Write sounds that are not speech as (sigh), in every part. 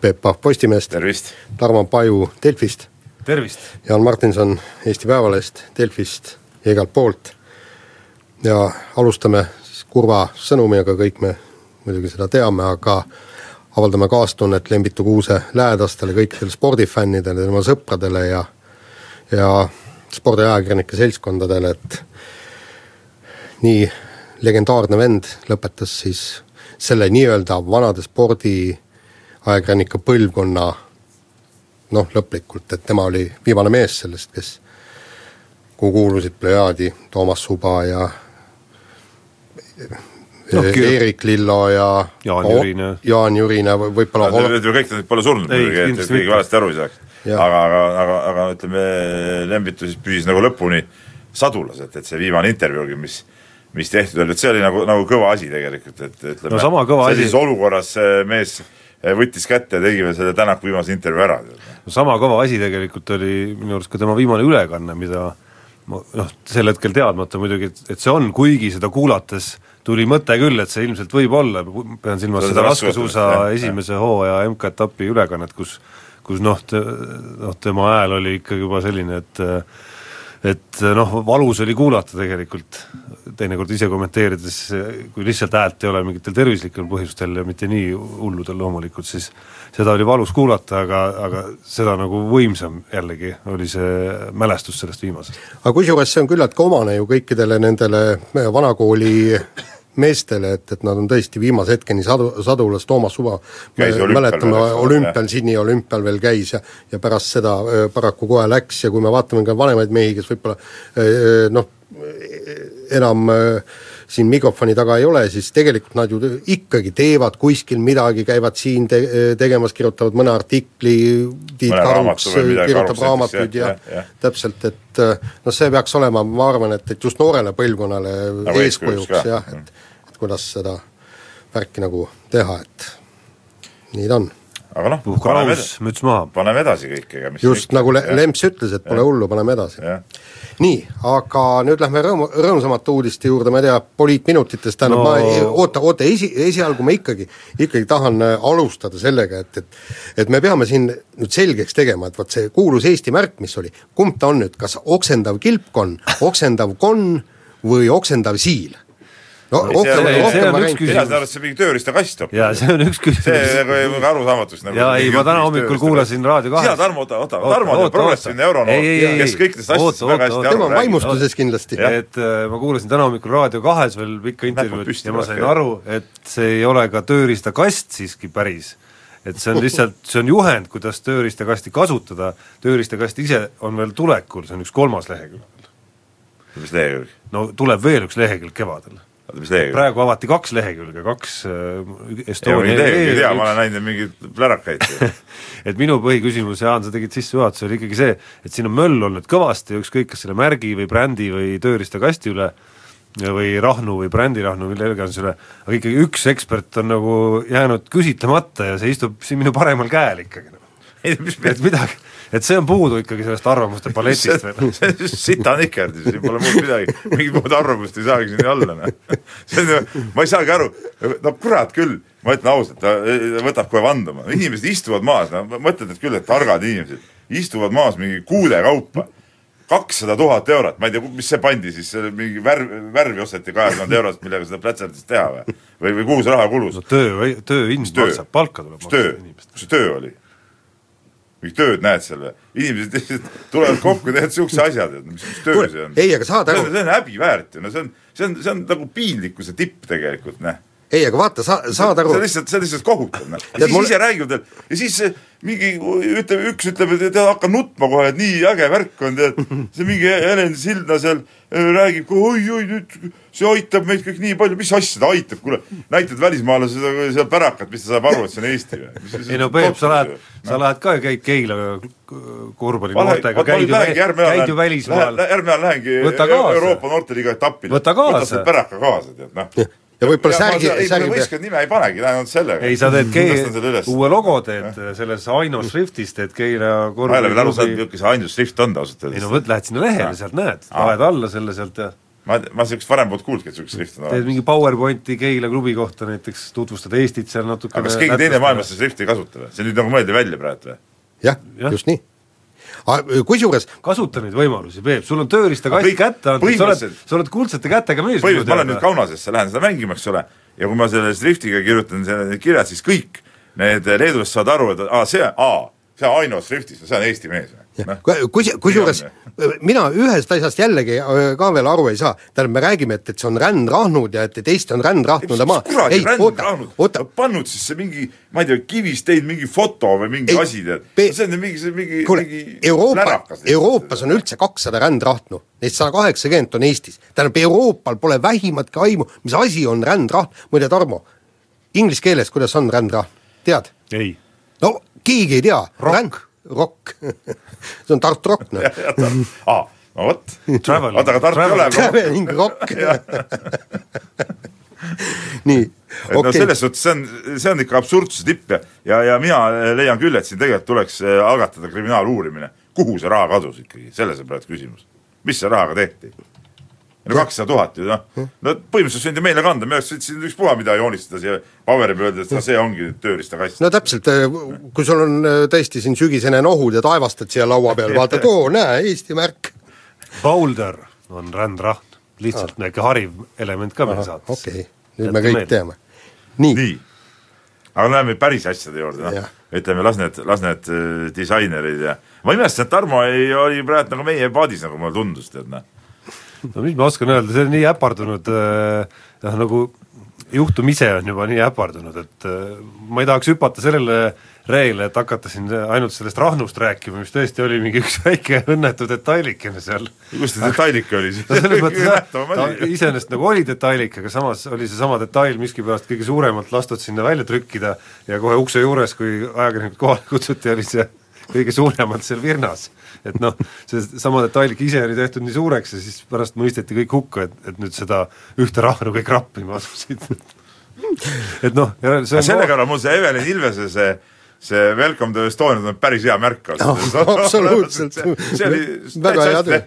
Peep Pahv Postimehest. Tarmo Paju Delfist. Jaan Martinson Eesti Päevalehest, Delfist ja igalt poolt. ja alustame siis kurva sõnumiga, kõik me muidugi seda teame, aga avaldame kaastunnet Lembitu Kuuse lähedastele, kõikidele spordifännidele, tema sõpradele ja ja spordiajakirjanike seltskondadele, et nii legendaarne vend lõpetas siis selle nii-öelda vanade spordiajakirjanike põlvkonna noh, lõplikult, et tema oli viimane mees sellest, kes, kuhu kuulusid plejaadi Toomas Suba ja Noh, no, Eerik Lillo ja Jaan Jürine. Jaan Jürine, võib- võib-olla Need ju kõik nad pole surnud Ei, muidugi, et keegi valesti aru ei saaks. Aga, aga, aga, aga ütleme, Lembitu siis püsis nagu lõpuni sadulas, et, et see viimane intervjuugi, mis mis tehtud oli, et see oli nagu, nagu kõva asi tegelikult, et ütleme No sama kõva asi- sellises olukorras see mees võttis kätte ja tegi veel selle Tänaku viimase intervjuu ära. no sama kõva asi tegelikult oli minu arust ka tema viimane ülekanne, mida ma noh, sel hetkel teadmata muidugi, et, et see on, kuigi seda kuulates tuli mõte küll, et see ilmselt võib olla, pean silmas Seda raskesuusa esimese hooaja MK-etapi ülekannet, kus kus noh, noh tema hääl oli ikkagi juba selline, et et noh, valus oli kuulata tegelikult, teinekord ise kommenteerides, kui lihtsalt häält ei ole mingitel tervislikel põhjustel ja mitte nii hulludel loomulikult, siis seda oli valus kuulata, aga, aga seda nagu võimsam jällegi oli see mälestus sellest viimasest. aga kusjuures see on küllaltki omane ju kõikidele nendele vanakooli meestele, et, et nad on tõesti viimase hetkeni sadu, sadulas, Toomas Suva mäletame, olümpial. Sydney olümpial veel käis ja ja pärast seda paraku kohe läks ja kui me vaatame ka vanemaid mehi, kes võib-olla noh, enam siin mikrofoni taga ei ole, siis tegelikult nad ju ikkagi teevad kuskil midagi, käivad siin te-, tegemas, kirjutavad mõne artikli, Tiit Mõne Karuks kirjutab raamatuid ja, ja, jah. täpselt, et noh, see peaks olema, ma arvan, et, et just noorele põlvkonnale Nagu eeskujuks jah, et et kuidas seda värki nagu teha, et nii ta on. aga noh, paneme, rahus, müts maha. paneme edasi kõik, ega mis just nagu Le-, jah. Lemps ütles, et pole hullu, paneme edasi. nii, aga nüüd lähme rõõmu, rõõmsamate uudiste juurde, ma ei tea, poliitminutitest, tähendab No- ma, oota, oota, esi, esialgu ma ikkagi, ikkagi tahan äh, alustada sellega, et, et et me peame siin nüüd selgeks tegema, et vot see kuulus Eesti märk, mis oli, kumb ta on nüüd, kas oksendav kilpkonn, oksendav konn või oksendav siil? No see rohkem, on- see rohkem on üks variante küsimus. mina saan aru, et see on mingi tööriistakast hoopis. jaa, see on üks see küsimus. nagu ei ole arusaamatust nagu jaa, ei, ma täna hommikul kuulasin Raadio kahes sina, Tarmo, oota, oota, Tarmo on progressiivne euronoor, kes kõikidest asjadest väga hästi aru tema räägib. vaimustuses kindlasti. et äh, ma kuulasin täna hommikul Raadio kahes veel pikka intervjuud ja ma sain aru, et see ei ole ka tööriistakast siiski päris. et see on lihtsalt, see on juhend, kuidas tööriistakasti kasutada, tööriistakast ise on veel tulekul, see on üks kolmas lehekülg. mis lehekülg? no tuleb veel üks lehekülg kevadel. Oota, mis lehekülg? praegu avati kaks lehekülge, kaks äh, Estonia tea, ei tea, ma üks- olen näinud mingeid plärakaid (laughs) et minu põhiküsimus, Jaan, sa tegid sissejuhatuse, oli ikkagi see, et siin on möll olnud kõvasti, ükskõik kas selle märgi või brändi või tööriistakasti üle, või Rahnu või brändirahnuu, mille iganes üle, aga ikkagi üks ekspert on nagu jäänud küsitlemata ja see istub siin minu paremal käel ikkagi nagu. Et midagi, et see on puudu ikkagi sellest arvamuste paletist (laughs) veel. sita nikerdis, siin pole muud midagi, mingit muud arvamust ei saagi siin olla, noh. (laughs) see on ju, ma ei saagi aru, no kurat küll, ma ütlen ausalt, ta ta võtab kohe vanduma, inimesed istuvad maas, no mõtled, et küll, et targad inimesed, istuvad maas mingi kuude kaupa, kakssada tuhat eurot, ma ei tea, mis see pandi siis, mingi värv, värvi osteti kahekümne eurost, millega seda plätserdist teha või? või, või kuhu see raha kulus no? töö, tööhind töö? maksab, palka tuleb maksta, inimestele. mis töö oli? Mingit tööd näed seal või? inimesed lihtsalt tulevad kokku, teevad niisuguse asja, tead, mis, mis töö see on? ei, aga saad aru on, see on häbiväärt ju, no see on, see on, see on nagu piinlikkuse tipp tegelikult, noh. Ei, aga vaata, sa, saad aru see on lihtsalt, see on lihtsalt kohutav, noh. ja Tead, siis mul- ise räägivad veel ja siis mingi ütleb, üks ütleb, et tead, hakka nutma kohe, et nii äge värk on, tead. see mingi Helen Sildna seal äh, räägib, oi-oi nüüd see aitab meid kõik nii palju, mis asja ta aitab, kuule, näitad välismaalase seda, seal pärakat, mis ta saab aru, et see on Eesti või? ei no Peep, sa lähed, sa lähed ka käid Keila korvpalli noortega, käid ju, käid ju välismaal järgmine nädal lähengi. Euroopa noorteliiga etappile. Võta kaasa. võta selle päraka kaasa, tead, noh. Ja võib-olla särgi, ei, särgi võistkond nime ei panegi, ainult sellega. ei, sa teed tõstan selle Ke- üles. uue logo teed selles Aino Shriftis teed Keila ma ei ole veel aru saanud, milline see ainus šrift on ausalt ei no öeldes. võt-, lähed sinna lehele, sealt näed, paned alla selle sealt ja ma, ma sellist varem polnud kuulnudki, et niisugust šrifti on teed olemas. mingi PowerPointi Keila klubi kohta näiteks, tutvustad Eestit seal natukene aga kas keegi teine maailmas seda šrifti ei kasuta või? see nüüd nagu mõeldi välja praegu või? jah Jah., just nii. Kusjuures kasuta neid võimalusi, Peep, sul on tööriistakast kätte antud, sa oled, sa oled kuldsete kätega mees. põhimõtteliselt ma olen nüüd Kaunasesse, lähen seda mängima, eks ole, ja kui ma selle šriftiga kirjutan selle kirjad, siis kõik need leedulased saavad aru, et aa, see, aa, see on Aino šriftis, see on Eesti mees. noh, kus, kusjuures (laughs) mina ühest asjast jällegi äh, ka veel aru ei saa, tähendab, me räägime, et, et see on rändrahnud ja et, et Eesti on rändrahnude maa. kuradi ränd oota rahnud, oota, pannud siis see mingi, ma ei tea, kivist teinud mingi foto või mingi Ei, asi, tead. see on ju mingi, see mingi, mingi, Euroopa plärakas, Euroopas on üldse kakssada rändrahnu, neist sada kaheksakümmend on Eestis. tähendab, Euroopal pole vähimatki aimu, mis asi on rändrahn, muide Tarmo, inglise keeles kuidas on rändrahn, tead? ei, no keegi ei tea. Rock. (laughs) see on Tartu Rock, noh. aa, no vot. Oota, aga Tartu ei ole, Traveling Rock. (laughs) (laughs) nii, et no okei selles suhtes see on, see on ikka absurdsuse tipp ja, ja, ja mina leian küll, et siin tegelikult tuleks äh, algatada kriminaaluurimine. kuhu see raha kadus ikkagi, selles on praegu küsimus. mis selle rahaga tehti? No kakssada tuhat ju noh, no põhimõtteliselt see on ju meile kanda, me oleks võinud siin ükspuha mida joonistada siia paberi peal, öelda, et no see ongi tööriistakast. no täpselt, kui sul on äh, tõesti siin sügisene nohud ja taevastad siia laua peal, vaatad, oo näe, Eesti märk. Boulder on rändrahn, lihtsalt väike hariv element ka meil saates. okei, nüüd me kõik teame. nii, nii., aga läheme päris asjade juurde, noh ütleme, las need, las need äh, disainerid ja ma imestasin, et Tarmo ei, oli praegu nagu meie paadis, nagu mulle tundus, tead noh. No mis ma oskan öelda, see on nii äpardunud äh, noh, nagu juhtum ise on juba nii äpardunud, et äh, ma ei tahaks hüpata sellele reele, et hakata siin ainult sellest rahnust rääkima, mis tõesti oli mingi üks väike õnnetu detailikene seal. kus see detailik oli siis? no selles mõttes jah, ta iseenesest nagu oli detailik, aga samas oli seesama detail miskipärast kõige suuremalt lastud sinna välja trükkida ja kohe ukse juures, kui ajakirjanikud kohale kutsuti, oli see kõige suuremalt seal virnas. et noh, seesama detailik ise oli tehtud nii suureks ja siis pärast mõisteti kõik hukka, et, et nüüd seda ühte rahnu kõik rappima asusid. et noh, see on selle kõrval mul see Evelin Ilvese see see Welcome to Estonia on päris hea märk (laughs) absoluutselt. (laughs) see oli Väga hea töö.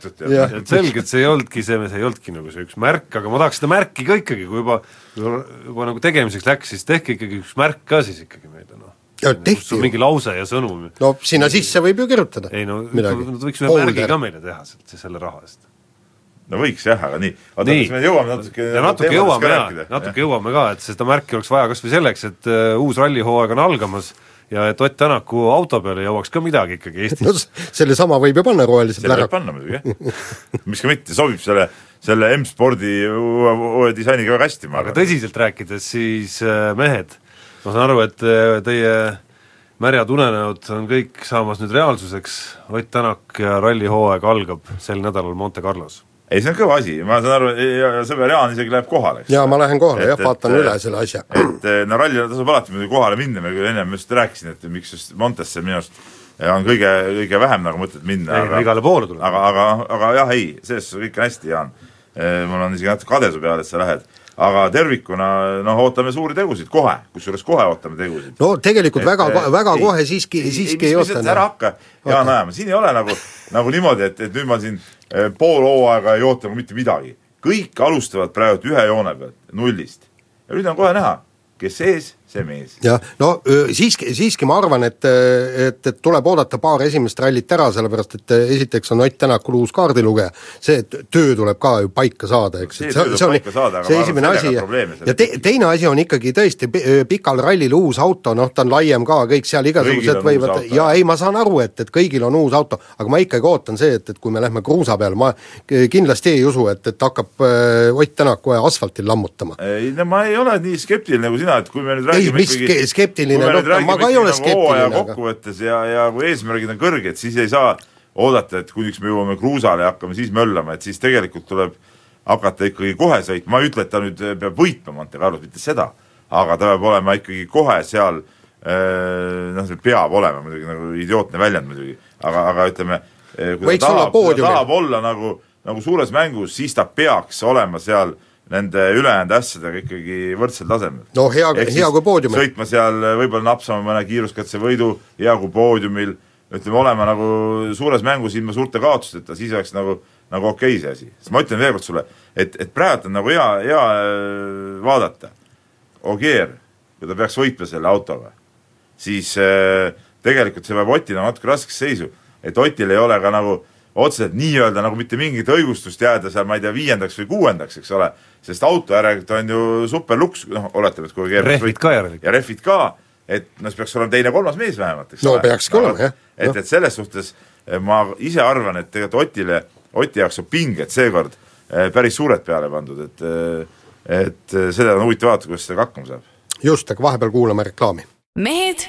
et selge, et see ei olnudki see, see ei olnudki nagu see üks märk, aga ma tahaks seda märki ka ikkagi, kui juba juba, juba nagu tegemiseks läks, siis tehke ikkagi üks märk ka siis ikkagi Ja tehti ju. mingi lause ja sõnum. no sinna sisse võib ju kirjutada ei no midagi. nad võiks ühe märgi ka meile teha sealt selle raha eest. no võiks jah, aga nii, oota, kas me jõuame natuke ja natuke jõuame ja, natuke jõuame ka, et seda märki oleks vaja kas või selleks, et uh, uus rallihooaeg on algamas ja et Ott Tänaku auto peale jõuaks ka midagi ikkagi Eestis no sellesama võib ju panna rohelise selle võib panna muidugi jah. miks ka mitte, sobib selle, selle M-spordi uue, uue disainiga väga hästi, ma aga arvan. tõsiselt rääkides, siis äh, mehed, ma saan aru, et äh, teie märjad unenäod on kõik saamas nüüd reaalsuseks, Ott Tänak ja rallihooaeg algab sel nädalal Monte Carlos. ei, see on kõva asi, ma saan aru, ja sõber Jaan isegi läheb kohale, eks. jaa, ma lähen kohale Et- jah, et- vaatan üle selle asja. et no rallile tasub alati muidugi kohale minna, me küll ennem just rääkisin, et miks just Montesse minu arust on kõige, kõige vähem nagu mõtet minna, ei no igale poole tuleb. aga, aga, aga jah, ei, selles suhtes kõik on hästi, Jaan. mul on isegi natuke kade su peale, et sa lähed. Aga tervikuna noh, ootame suuri tegusid kohe, kusjuures kohe ootame tegusid. no tegelikult väga Et,, väga ei, kohe siiski, siiski ei oota. ära hakka Jaan ajama, siin ei ole nagu, nagu niimoodi, et, et nüüd ma siin eh, pool hooaega ei oota mitte midagi. kõik alustavad praegu ühe joone pealt, nullist. ja nüüd on kohe näha, kes ees, see mees. jah, no siiski, siiski ma arvan, et, et, et tuleb oodata paar esimest rallit ära, sellepärast et esiteks on Ott Tänakul uus kaardilugeja, see, töö tuleb ka ju paika saada, eks, See et see, tuleb see on saada, see esimene asi ja ja te, teine asi on ikkagi tõesti pi- pikal rallil uus auto, noh ta on laiem ka, kõik seal igasugused võivad auto, ja jah. ei, ma saan aru, et, et kõigil on uus auto, aga ma ikkagi ootan see, et, et kui me lähme kruusa peale, ma kindlasti ei usu, et, et hakkab Ott Tänak kohe asfaltil lammutama. ei no ma ei ole nii skeptiline nagu sina, et kui me nüüd ei ei, mis ske- skeptiline, räägime ma ka ei ikkagi ole nagu skeptiline, aga- kokkuvõttes ja, ja kui eesmärgid on kõrged, siis ei saa oodata, et kuniks me jõuame kruusale ja hakkame siis möllama, et siis tegelikult tuleb hakata ikkagi kohe sõitma, ma ei ütle, et ta nüüd peab võitma Monte Carlos, mitte seda, aga ta peab olema ikkagi kohe seal eh, noh, see peab olema muidugi nagu idiootne väljend muidugi, aga, aga ütleme, eh, kui Võiks ta tahab, ta tahab olla nagu, nagu suures mängus, siis ta peaks olema seal nende ülejäänud asjadega ikkagi võrdsel tasemel. no hea, hea kui poodiumil. sõitma seal võib-olla napsama mõne kiiruskatsevõidu, hea kui poodiumil, ütleme, olema nagu suures mängus ilma suurte kaotusteta, siis oleks nagu, nagu okei okay see asi. sest ma ütlen veel kord sulle, et, et praegu on nagu hea, hea äh, vaadata. Ogier, kui ta peaks võitma selle autoga, siis äh, tegelikult see paneb Otile natuke raskesse seisu. et Otil ei ole ka nagu otseselt nii-öelda nagu mitte mingit õigustust jääda seal, ma ei tea, viiendaks või kuuendaks, eks ole, sest auto järelikult on ju superluks, noh, oletame, et kui Rehvid ka järelikult. ja rehvid ka, et noh, siis peaks olema teine-kolmas mees vähemalt, eks No ole. peakski olema, jah. et et selles suhtes eh, ma ise arvan, et tegelikult Otile, Oti jaoks on pinged seekord eh, päris suured peale pandud, et eh, et seda on huvitav vaadata, kuidas sellega hakkama saab. just, aga vahepeal kuulame reklaami. mehed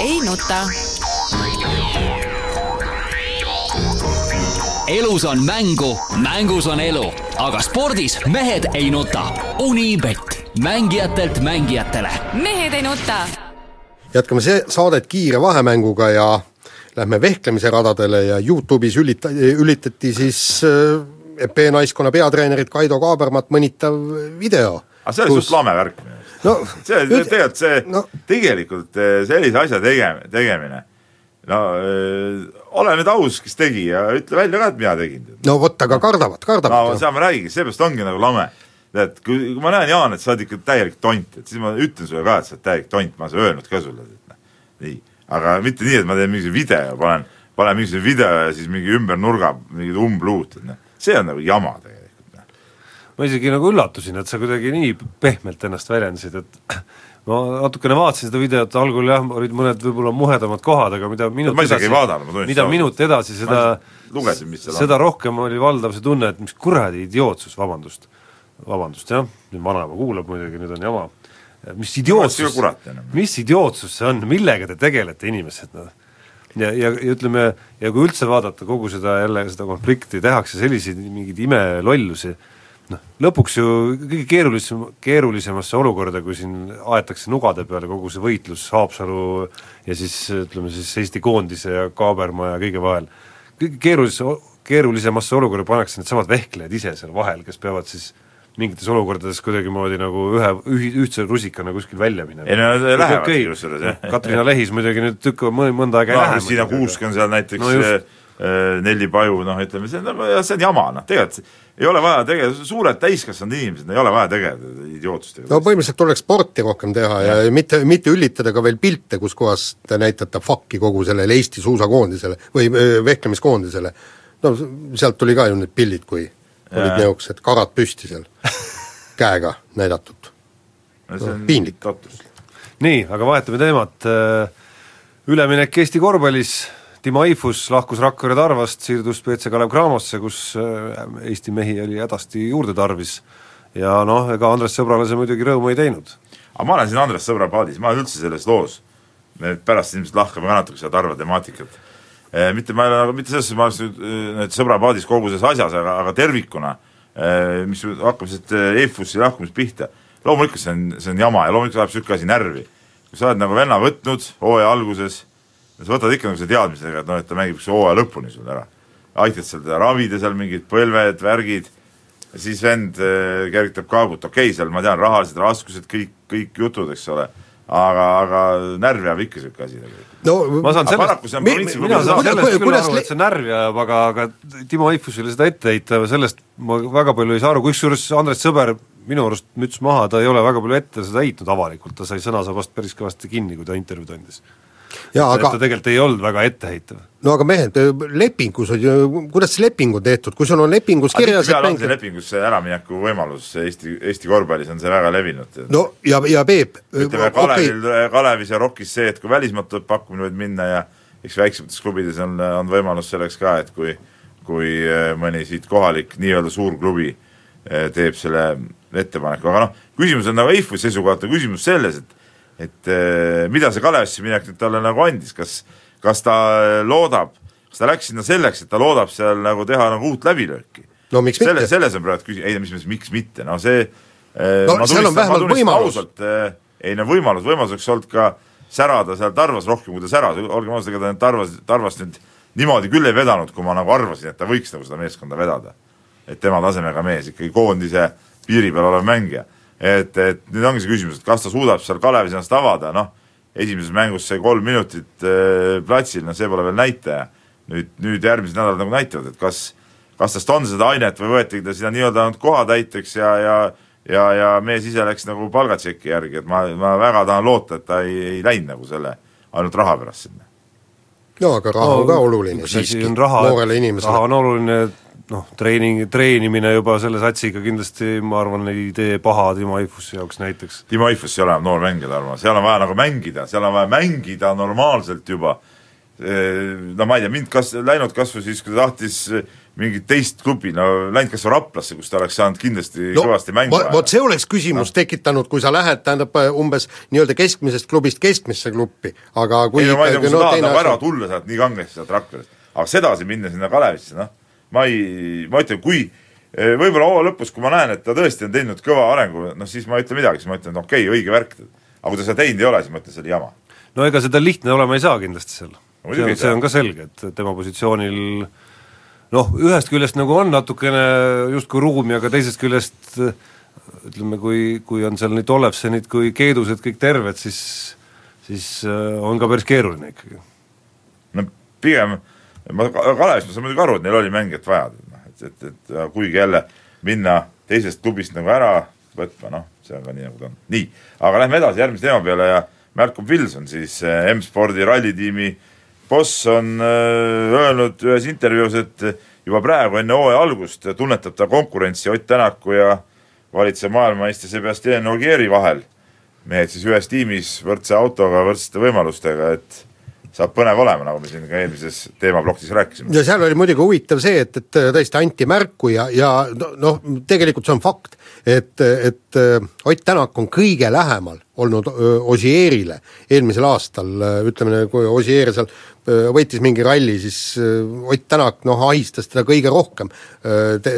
ei nuta. Elus on mängu, mängus on elu, aga spordis mehed ei nuta. Unibet, mängijatelt mängijatele mehed ei nuta. jätkame see saadet kiire vahemänguga ja lähme vehklemise radadele ja Youtube'is ülita-, ülitati siis äh, EP naiskonna peatreenerit Kaido Kaabermat mõnitav video. aga see oli suht lame värk no see, see tegelikult see no. tegelikult eh, sellise asja tege-, tegemine, no öö, ole nüüd aus, kes tegi ja ütle välja ka, et mina tegin. no vot, aga kardavad, no kardavad seda ma räägingi, seepärast ongi nagu lame. tead, kui, kui ma näen, Jaan, et sa oled ikka täielik tont, et siis ma ütlen sulle ka, et sa oled täielik tont, ma olen seda öelnud ka sulle, et noh, nii. aga mitte nii, et ma teen mingisuguse video, panen, panen mingisuguse video ja siis mingi ümber nurga mingid umbluud, et noh, see on nagu jama tegelikult, noh. ma isegi nagu üllatusin, et sa kuidagi nii pehmelt ennast väljendasid, et ma natukene vaatasin seda videot, algul jah, olid mõned võib-olla muhedamad kohad, aga mida minut ma isegi ei vaadanud, ma tunnistan mida minut edasi, seda lugesin, mis seal on. seda rohkem oli valdav see tunne, et mis kuradi idiootsus, vabandust, vabandust jah, nüüd vanaema kuulab muidugi, nüüd on jama, mis idiootsus mis idiootsus see on, millega te tegelete, inimesed, noh? ja, ja, ja ütleme, ja kui üldse vaadata kogu seda jälle, seda konflikti, tehakse selliseid mingeid imelollusi, noh, lõpuks ju kõige keerulisem, keerulisemasse olukorda, kui siin aetakse nugade peale kogu see võitlus Haapsalu ja siis ütleme siis Eesti koondise ja Kaaberma ja kõige vahel, kõige keerulise, keerulisemasse olukorda pannakse needsamad vehklejad ise seal vahel, kes peavad siis mingites olukordades kuidagimoodi nagu ühe, ühi-, ühtse rusikana kuskil välja minema. Ei no nad lähevad Okei, kusjuures, jah. Katrina Lehis muidugi nüüd tükk mõnda aega ei noh, lähe Kristiina Kuusk on seal näiteks No no just. Nelli Paju, noh ütleme, see on, see on jama, noh tegelikult ei ole vaja tegeleda, suured täiskasvanud inimesed, ei ole vaja tegeleda idiootsustega. no põhimõtteliselt tuleks sporti rohkem teha ja, ja mitte, mitte ülitada ka veel pilte, kus kohas te näitate fuck'i kogu sellele Eesti suusakoondisele või öö, vehklemiskoondisele. no sealt tuli ka ju need pildid, kui olid Jaa. niisugused karad püsti seal, (laughs) käega näidatud. no see on piinlik. nii, aga vahetame teemat, üleminek Eesti korvpallis, Timo Eifus lahkus Rakvere Tarvast, siirdus BC Kalev Cramosse, kus äh, Eesti mehi oli hädasti juurde tarvis ja noh, ega Andres Sõbrale see muidugi rõõmu ei teinud. aga ma olen siin Andres sõbra paadis, ma üldse selles loos, me pärast ilmselt lahkame ka natuke seda Tarva temaatikat, mitte ma ei ole nagu, mitte selles suhtes, ma oleks nüüd eh, nüüd sõbra paadis kogu selles asjas, aga, aga tervikuna, mis hakkab siit eh, EFUS-i lahkumist pihta, loomulikult see on, see on jama ja loomulikult läheb niisugune asi närvi. kui sa oled nagu venna võtnud hooaja alguses, sa võtad ikka nagu selle teadmisega, et noh, et ta mängib see hooaja lõpuni sul ära. aitad seal teda ravida, seal mingid põlved, värgid, ja siis vend äh, kergitab kaabut, okei okay,, seal ma tean, rahalised raskused, kõik, kõik jutud, eks ole, aga, aga närvi ajab ikka niisugune asi tegelikult. no ma saan Aga paraku see sellest, mina saan sellest küll Kuidas aru, le- et see närvi ajab, aga, aga Timo Eifusele seda ette heita, sellest ma väga palju ei saa aru, kusjuures Andres Sõber minu arust müts maha, ta ei ole väga palju ette seda heitnud avalikult, ta sai sõnasabast päris kõvasti kinni, kui ta intervjuud andis. Jaa, et ta aga tegelikult ei olnud väga etteheitav. no aga mehed, lepingus on ju, kuidas see leping on tehtud, kui sul on lepingus kirjas, et mäng lepingus see äramineku võimalus Eesti, Eesti korvpallis on see väga levinud. no ja, ja Peep, ütleme Kalevil, Kalevis ja Rokis see, et kui välismaalt tuleb pakkumine, võid minna ja eks väiksemates klubides on, on võimalus selleks ka, et kui kui eh, mõni siit kohalik nii-öelda suur klubi eh, teeb selle ettepaneku, aga noh, küsimus on nagu Eifu seisukohalt on küsimus selles, et et eh, mida see Kalevisse minek nüüd talle nagu andis, kas kas ta loodab, kas ta läks sinna selleks, et ta loodab seal nagu teha nagu uut läbilööki? no miks selle, mitte? selles on praegu küsimus, ei no mis mõttes, miks mitte, no see eh, No ma seal on vähemalt võimalus. eh, ei no võimalus, võimalus oleks olnud ka särada seal Tarvas rohkem, kui ta säras, olgem ausad, ega ta nüüd Tarvas, Tarvast nüüd niimoodi küll ei vedanud, kui ma nagu arvasin, et ta võiks nagu seda meeskonda vedada. et tema tasemega mees, ikkagi koondise piiri peal olev mängija. Et, et nüüd ongi see küsimus, et kas ta suudab seal Kalevis ennast avada, noh, esimeses mängus sai kolm minutit äh, platsil, no see pole veel näitaja. nüüd, nüüd järgmised nädalad nagu näitavad, et kas, kas tast on seda ainet või võetigi ta sinna nii-öelda ainult kohatäiteks ja, ja ja, ja mees ise läks nagu palgatšeki järgi, et ma, ma väga tahan loota, et ta ei, ei läinud nagu selle ainult raha pärast sinna. no aga raha on ka oluline siiski on raha, noorele raha inimesele. on oluline, noh, treening, treenimine juba selle satsiga kindlasti ma arvan, ei tee paha Timo Aifuse jaoks näiteks. Timo Eifus ei ole enam noor mängija, Tarmo, seal on vaja nagu mängida, seal on vaja mängida normaalselt juba. no ma ei tea, mind kas, läinud kas või siis, kui ta tahtis mingit teist klubi, no läinud kas või Raplasse, kus ta oleks saanud kindlasti no, kõvasti mängu vot- see oleks küsimus no. tekitanud, kui sa lähed, tähendab umbes nii-öelda keskmisest klubist keskmisse gruppi, aga kui ei no ma ei tea, kui sa tahad teine nagu ära tulla sealt nii kangesti sealt Rakverest, aga sedasi minna sinna Kalevisse, noh, ma ei, ma ütlen, kui eh, võib-olla hooaja lõpus, kui ma näen, et ta tõesti on teinud kõva arengu, noh siis ma ei ütle midagi, siis ma ütlen, okei okay,, õige värk. aga kui ta seda teinud ei ole, siis ma ütlen, see oli jama. no ega seda lihtne olema ei saa kindlasti seal. muidugi see on, see on ka selge, et tema positsioonil noh, ühest küljest nagu on natukene justkui ruumi, aga teisest küljest ütleme, kui, kui on seal nii Tollefsenid kui Keedused kõik terved, siis siis äh, on ka päris keeruline ikkagi. no pigem, ma Kalevist ma saan muidugi aru, et neil oli mängijat vaja, noh et, et, et kuigi jälle minna teisest klubist nagu ära võtma, noh, see on ka nii, nagu ta on. nii, aga lähme edasi järgmise teema peale ja Malcolm Wilson siis eh, M-spordi rallitiimi boss on äh, öelnud ühes intervjuus, et juba praegu enne hooaja algust tunnetab ta konkurentsi Ott Tänaku ja valitsev maailmameistri Sebastian Ogieri vahel. mehed siis ühes tiimis võrdse autoga, võrdsete võimalustega, et saab põnev olema, nagu me siin ka eelmises teemaplokis rääkisime. ja seal oli muidugi huvitav see, et, et tõesti anti märku ja, ja noh no, no, tegelikult see on fakt, et, et äh, Ott Tänak on kõige lähemal olnud öö, Osierile eelmisel aastal, ütleme, kui Osier seal öö, võitis mingi ralli, siis Ott Tänak noh, ahistas teda kõige rohkem te,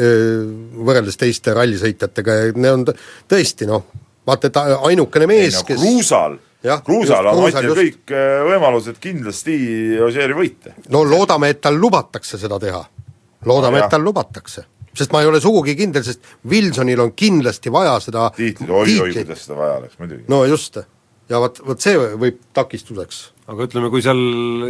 võrreldes teiste rallisõitjatega ja need on tõ- tõesti noh, vaata, et ainukene ei mees, no kes Kruusal, Kruusal on Otil just. kõik äh, võimalused kindlasti Ogieri võita. no loodame, et tal lubatakse seda teha. loodame No et tal lubatakse. sest ma ei ole sugugi kindel, sest Wilsonil on kindlasti vaja seda tiitlid, oi-oi, kuidas seda vaja oleks, muidugi. no just, ja vot, vot see võib takistuseks. aga ütleme, kui seal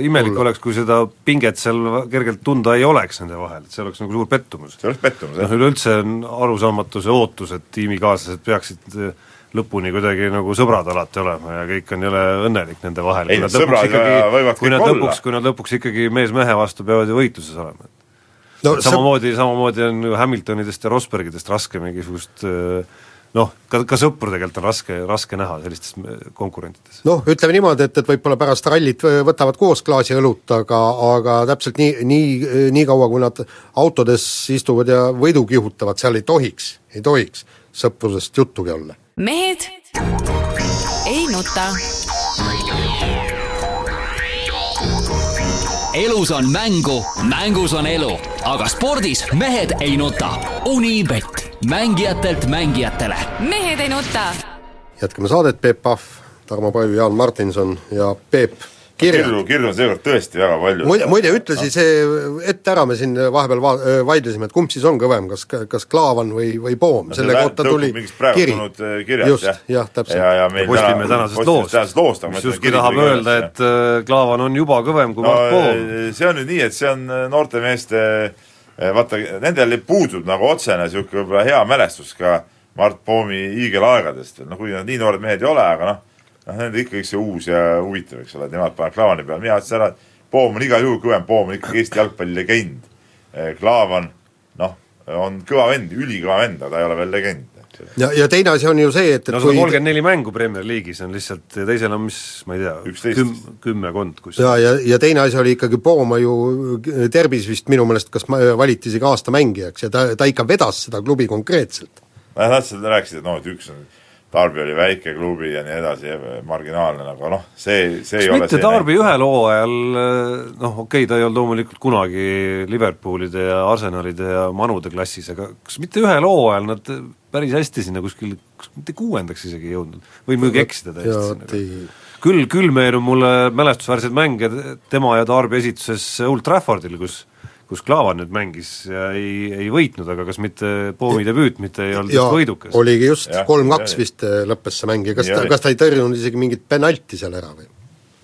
imelik Olla. oleks, kui seda pinget seal kergelt tunda ei oleks nende vahel, et see oleks nagu suur pettumus. see oleks pettumus, noh, jah. üleüldse on arusaamatu see ootus, et tiimikaaslased peaksid eh, lõpuni kuidagi nagu sõbrad alati olema ja kõik on jõle õnnelik nende vahel. Ei, sõbrad võivad kui kõik nad olla. lõpuks, kui nad lõpuks ikkagi mees mehe vastu peavad ju võitluses olema. no samamoodi, samamoodi on ju Hamiltonidest ja Rosbergidest raske mingisugust noh, ka, ka sõpru tegelikult on raske, raske näha sellistes konkurentides. noh, ütleme niimoodi, et, et võib-olla pärast rallit võtavad koos klaasi õlut, aga, aga täpselt nii, nii, nii kaua, kui nad autodes istuvad ja võidu kihutavad, seal ei tohiks, ei tohiks sõprusest juttugi olla. Mehed ei nuta. elus on mängu, mängus on elu, aga spordis mehed ei nuta. Unibet, mängijatelt mängijatele mehed ei nuta. jätkame saadet, Peep Pahv, Tarmo Paju, Jaan Martinson ja Peep. Kirju, kirju on seekord tõesti väga palju. muide, muide ütlesi see ette ära, me siin vahepeal va-, vaidlesime, et kumb siis on kõvem, kas, kas Klaavan või, või Poom, selle kohta tuli kiri. äh, just, jah. jah, täpselt. ja, ja meil Postimehe tänasest loost, tänasest loost, mis justkui tahab öelda, et äh, Klaavan on juba kõvem kui no Mart Poom. eh, see on nüüd nii, et see on noorte meeste vaata, nendel puudub nagu otsene niisugune võib-olla hea mälestus ka Mart Poomi hiigelaegadest, no kuigi nad nii noored mehed ei ole, aga noh, noh nende ikkagi see uus ja huvitav, eks ole, nemad panevad Klaavani peale, mina ütlesin ära, et Poom on igal juhul kõvem, Poom on ikkagi Eesti jalgpalli legend. Klaavan, noh, on kõva vend, ülikõva vend, aga ta ei ole veel legend. ja, ja teine asi on ju see, et, et no on kolmkümmend neli mängu Premier League'is on lihtsalt ja teisel on mis, ma ei tea, küm-, kümmekond kus ja, ja, ja teine asi oli ikkagi Pooma ju Derbis vist minu meelest kas ma- valiti isegi aasta mängijaks ja ta, ta ikka vedas seda klubi konkreetselt. tahtsin, sa rääkisid, et noh, et üks on Darby oli väike klubi ja nii edasi, marginaalne, aga noh, see, see ei kas ole mitte Darby ühel hooajal, noh okei okay,, ta ei olnud loomulikult kunagi Liverpoolide ja Arsenalide ja Manude klassis, aga kas mitte ühel hooajal nad päris hästi sinna kuskil, kas mitte kuuendaks isegi jõudnud? võin muidugi eksida täiesti ei sinna. küll, küll meenub mulle mälestusväärseid mänge tema ja Darby esituses Old Traffordil, kus kus Klaavan nüüd mängis ja ei, ei võitnud, aga kas mitte Poomi debüüt mitte ei olnud ja just võidukas? oligi just, kolm-kaks oli. vist eh, lõppes see mäng ja kas Nii ta, kas ta ei tõrjunud isegi mingit penalti seal ära või?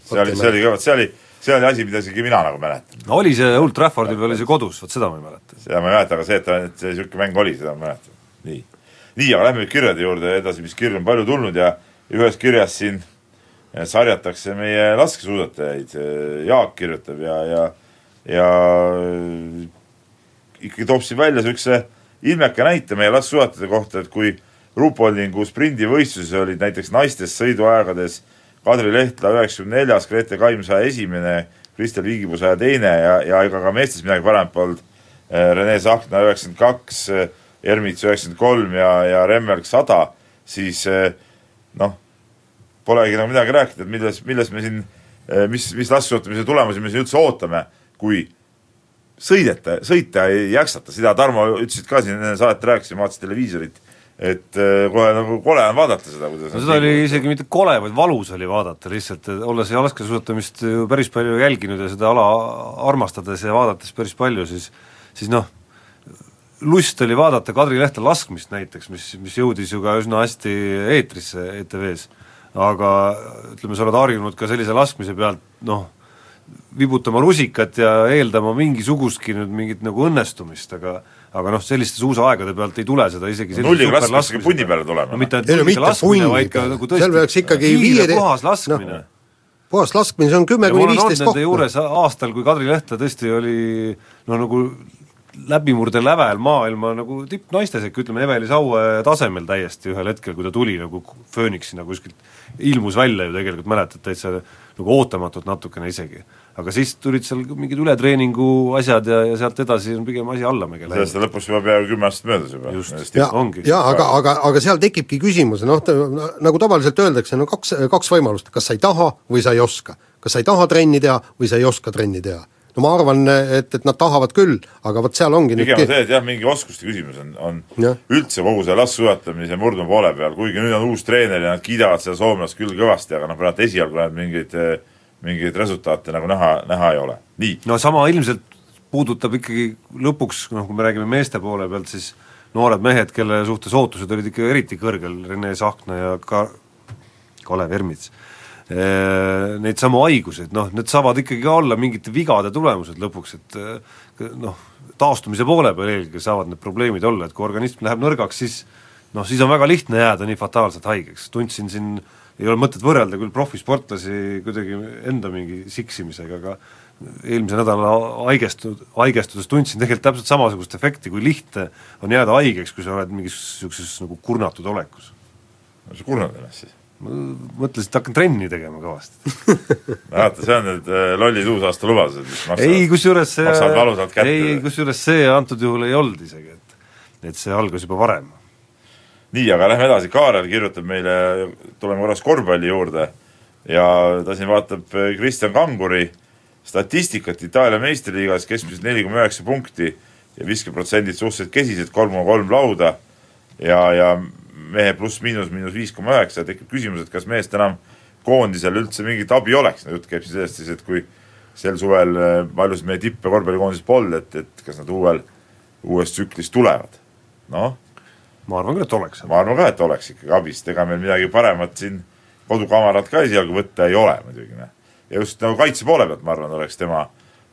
see oli, see oli kõva, see oli, see oli asi, mida isegi mina nagu mäletan. no oli see Old Traffordil või oli see kodus, vot seda ma ei mäleta. seda ma ei mäleta, aga see, et ta, et see niisugune mäng oli, seda ma mäletan. nii. nii, aga lähme nüüd kirjade juurde edasi, mis kirju on palju tulnud ja ühes kirjas siin eh, sarjatakse meie laskesuusatajaid, Jaak kirjutab ja, ja ja eh, ikkagi toob siin välja niisuguse ilmeka näite meie laskesuusatajate kohta, et kui Ruupoldingu sprindivõistluses olid näiteks naistest sõiduaegades Kadri Lehtla üheksakümne neljas, Grete Kaim saja esimene, Kristel Viigipuu saja teine ja, ja ega ka meestes midagi paremat polnud. Rene Sahkna üheksakümmend kaks, Ermits üheksakümmend kolm ja, ja Remmerg sada, siis noh, polegi nagu midagi rääkida, et milles, milles me siin, mis, mis laskesuusatamise tulemusi me siin üldse ootame, kui sõideta, sõita ei jaksata, seda Tarmo ütlesid ka siin enne saadet rääkisin, vaatasin televiisorit, et eh, kohe nagu kole on vaadata seda, kuidas no seda oli isegi mitte kole, vaid valus oli vaadata lihtsalt, olles jalgpallisuusatamist ju päris palju jälginud ja seda ala armastades ja vaadates päris palju, siis siis noh, lust oli vaadata Kadri Lehte laskmist näiteks, mis, mis jõudis ju ka üsna hästi eetrisse ETV-s. aga ütleme, sa oled harjunud ka sellise laskmise pealt noh, vibutama rusikat ja eeldama mingisugustki nüüd mingit nagu õnnestumist, aga aga noh, selliste suusaaegade pealt ei tule seda isegi No nulliga laskmine punni peale tulema. no mitte Ei no ainult mitte nulliga laskmine, vaid ka nagu Seal tõesti peaks ikkagi kiire viie- puhas laskmine noh, puhas laskmine, see on kümme kuni viisteist kohta. juures aastal, kui Kadri Lehtla tõesti oli no nagu läbimurde lävel maailma nagu tippnaiste sekka, ütleme Eveli Saue tasemel täiesti ühel hetkel, kui ta tuli nagu fööniksina kuskilt, ilmus välja ju tegelikult, mäletad, täitsa nagu ootamatult natukene isegi. aga siis tulid seal mingid ületreeningu asjad ja, ja sealt edasi on pigem asi allamäge läinud. sellest on lõpuks juba peaaegu kümme aastat möödas juba. Just. ja, ongi. ja aga, aga, aga seal tekibki küsimus, noh, nagu tavaliselt öeldakse, no kaks, kaks võimalust, kas sa ei taha või sa ei oska. kas sa ei taha trenni teha või sa ei oska trenni teha. No ma arvan, et, et nad tahavad küll, aga vot seal ongi pigem on nüüd see, et jah, mingi oskuste küsimus on, on Jah. üldse kogu see laskesuusatamise murdma poole peal, kuigi nüüd on uus treener ja nad kiidavad seda soomlast küll kõvasti, aga noh, praegu esialgu nad mingeid, mingeid resultaate nagu näha, näha ei ole. nii, no sama ilmselt puudutab ikkagi lõpuks, noh kui me räägime meeste poole pealt, siis noored mehed, kelle suhtes ootused olid ikka eriti kõrgel, Rene Sahkna ja ka Kalev Ermits, neid samu haiguseid, noh, need saavad ikkagi ka olla mingite vigade tulemused lõpuks, et eh, noh, taastumise poole peal eelkõige saavad need probleemid olla, et kui organism läheb nõrgaks, siis noh, siis on väga lihtne jääda nii fataalselt haigeks, tundsin siin, ei ole mõtet võrrelda küll profisportlasi kuidagi enda mingi siksimisega, aga eelmise nädala haigestud, haigestuses tundsin tegelikult täpselt samasugust efekti, kui lihtne on jääda haigeks, kui sa oled mingis niisuguses nagu kurnatud olekus. sa kurnad ennast siis? Ma mõtlesin, et hakkan trenni tegema kõvasti. (laughs) vaata, see on need äh, lollid uusaasta lubadused, mis maksavad ei, kusjuures see maksavad valusalt kätte. ei, kusjuures see antud juhul ei olnud isegi, et et see algas juba varem. nii, aga lähme edasi, Kaarel kirjutab meile, tuleme korraks korvpalli juurde ja ta siin vaatab äh, Kristjan Kanguri statistikat Itaalia meistriliigas, keskmiselt neli koma üheksa punkti ja viskeprotsendid suhteliselt kesised, kolm koma kolm lauda ja, ja mehe pluss-miinus, miinus viis koma üheksa, tekib küsimus, et kas mehest enam koondisel üldse mingit abi oleks, no jutt käib siis sellest siis, et kui sel suvel äh, paljusid meie tippe korvpallikoondises polnud, et, et kas nad uuel, uues tsüklis tulevad. noh, ma arvan küll, et oleks. ma arvan ka, et oleks ikkagi abi, sest ega meil midagi paremat siin kodukamarat ka esialgu võtta ei ole muidugi, noh. ja just nagu kaitse poole pealt, ma arvan, oleks tema,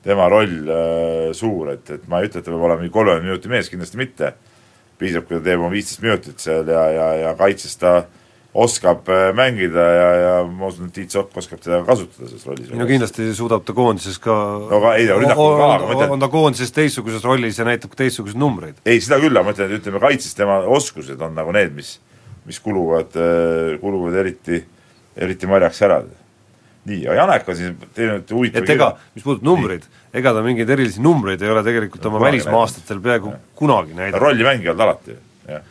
tema roll äh, suur, et, et ma ei ütle, et ta peab olema mingi kolmekümne minuti mees, kindlasti mitte. Piisab, kui ta teeb oma viisteist minutit seal ja, ja, ja kaitses ta oskab äh, mängida ja, ja ma usun, et Tiit Sokk oskab teda kasutada selles rollis. no kindlasti suudab ta koondises ka no aga ei, rünnakul ka, aga ma ütlen on ta koondises teistsuguses rollis ja näitab ka teistsuguseid numbreid. ei, seda küll, aga ma ütlen, et ütleme, kaitses tema oskused on nagu need, mis, mis kuluvad, kuluvad eriti, eriti marjaks ära. nii, aga Janek on siin teinud huvitava et ega, mis puudutab numbreid, ega ta mingeid erilisi numbreid ei ole tegelikult oma kunagi välismaa-aastatel peaaegu kunagi näidanud. rolli mängijad alati, jah.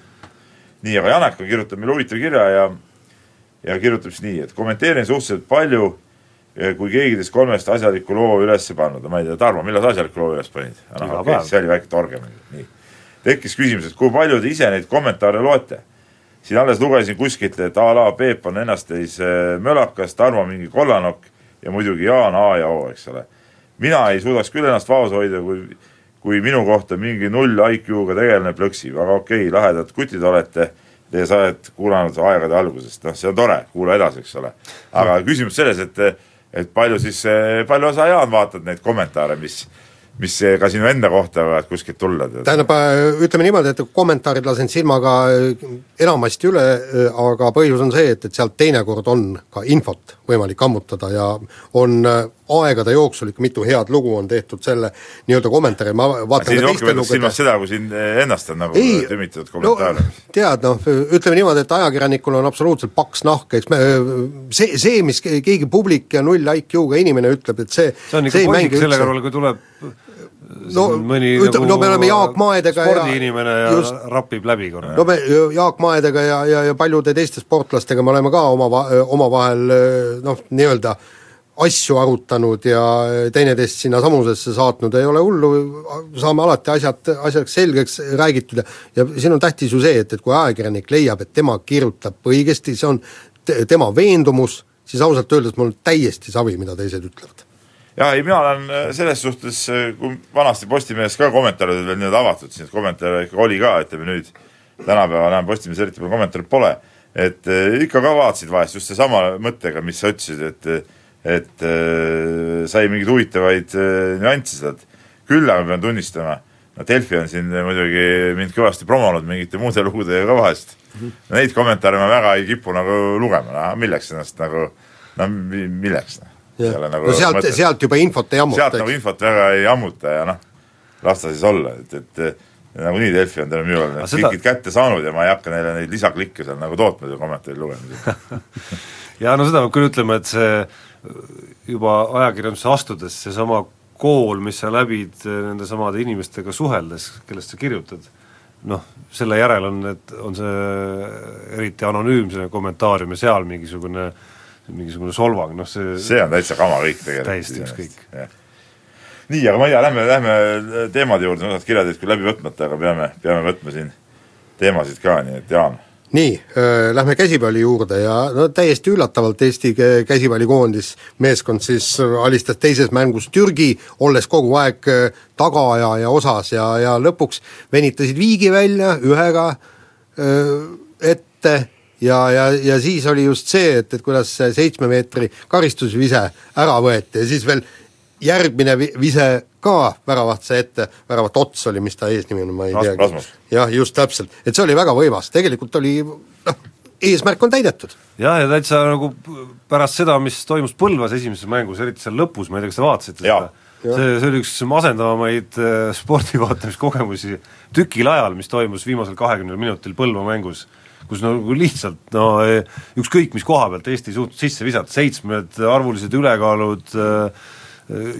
nii, aga Janek on kirjutanud meile huvitava kirja ja ja kirjutab siis nii, et kommenteerin suhteliselt palju, kui keegi teist kolmest asjaliku loo üles pannud, ma ei tea, Tarmo, millal sa asjaliku loo üles panid? Päev. see oli väike torge meil, nii. tekkis küsimus, et kui palju te ise neid kommentaare loete? siin alles lugesin kuskilt, et a la Peep on ennast täis äh, mölakas, Tarmo mingi kollanokk ja muidugi Jaan A ja O, eks ole. Mina ei suudaks küll ennast vaos hoida, kui kui minu kohta mingi null IQ-ga tegelane plõksib, aga okei okay,, lahedad kutid olete ja sa oled kuulanud aegade algusest, noh, see on tore, kuula edasi, eks ole. aga küsimus selles, et, et palju siis, palju sa, Jaan, vaatad neid kommentaare, mis, mis ka sinu enda kohta võivad kuskilt tulla? tähendab, ütleme niimoodi, et kommentaarid lasen silmaga enamasti üle, aga põhjus on see, et, et sealt teinekord on ka infot võimalik ammutada ja on aegade jooksul ikka mitu head lugu on tehtud selle nii-öelda kommentaari, ma vaatan siin rohkem võetakse silmas seda, kui siin ennast on nagu ei, tümitatud kommentaare no. tead noh, ütleme niimoodi, et ajakirjanikul on absoluutselt paks nahk, eks me, see, see, mis keegi publik ja null IQ-ga inimene ütleb, et see see on ikka posik selle kõrval, kui tuleb no mõni ütleme, no me oleme Jaak Maedega ja spordiinimene ja just, rapib läbi korra. no me Jaak Maedega ja, ja, ja paljude teiste sportlastega me oleme ka oma, omavahel noh, nii-öelda asju arutanud ja teineteist sinna samusesse saatnud, ei ole hullu, saame alati asjad, asjaks selgeks räägitud ja ja siin on tähtis ju see, et, et kui ajakirjanik leiab, et tema kirjutab õigesti, see on te, tema veendumus, siis ausalt öeldes mul on täiesti savi, mida teised ütlevad. Jah, ei mina olen äh, selles suhtes, kui vanasti Postimehes ka kommentaarid olid nii-öelda avatud, siis kommentaare ikka oli ka, ütleme nüüd tänapäeval enam Postimehes eriti palju kommentaare pole, et äh, ikka ka vaatasid vahest just seesama mõttega, mis sa ütlesid, et et äh, sai mingeid huvitavaid äh, nüansse sealt, küll aga pean tunnistama, no Delfi on siin muidugi mind kõvasti promonud mingite muude (laughs) lugude ka vahest. Mm, -hmm. neid kommentaare ma väga ei kipu nagu lugema, no milleks ennast nagu, no mi- milleks noh. Nagu no sealt, sealt juba infot ei ammuta, sealt nagu infot väga ei ammuta ja noh, las ta siis olla, et, et nagunii Delfi on tänu minule need seda... klikid kätte saanud ja ma ei hakka neile neid lisaklikke seal nagu tootma selle kommentaari lugemisel (laughs) (laughs) ja no seda peab küll ütlema, et see juba ajakirjandusse astudes seesama kool, mis sa läbid nende samade inimestega suheldes, kellest sa kirjutad, noh, selle järel on need, on see eriti anonüümsene kommentaarium ja seal mingisugune mingisugune solvang, noh see see on täitsa kama kõik tegelikult. täiesti ükskõik. nii, aga ma ei tea, lähme, lähme teemade juurde, osad kirjad jäid küll läbi võtmata, aga peame, peame võtma siin teemasid ka, nii et Jaan. Nii äh,, lähme käsipalli juurde ja no täiesti üllatavalt Eesti kä- käsipallikoondis meeskond siis alistas teises mängus Türgi, olles kogu aeg äh, tagaaja ja osas ja, ja lõpuks venitasid viigi välja ühega äh, ette ja, ja, ja siis oli just see, et, et kuidas see seitsme meetri karistusvise ära võeti ja siis veel järgmine vi-, vise ka väravatse ette, väravat ots oli, mis ta eesnimi on, ma ei teagi. Jah, just täpselt, et see oli väga võimas, tegelikult oli noh, eesmärk on täidetud. jah, ja täitsa nagu pärast seda, mis toimus Põlvas esimeses mängus, eriti seal lõpus, ma ei tea, kas te vaatasite seda, see, see oli üks masendavamaid äh, spordi vaatamiskogemusi tükil ajal, mis toimus viimasel kahekümnel minutil Põlva mängus, kus nagu lihtsalt no ükskõik mis koha pealt Eesti suutis sisse visata, seitsmed arvulised ülekaalud äh,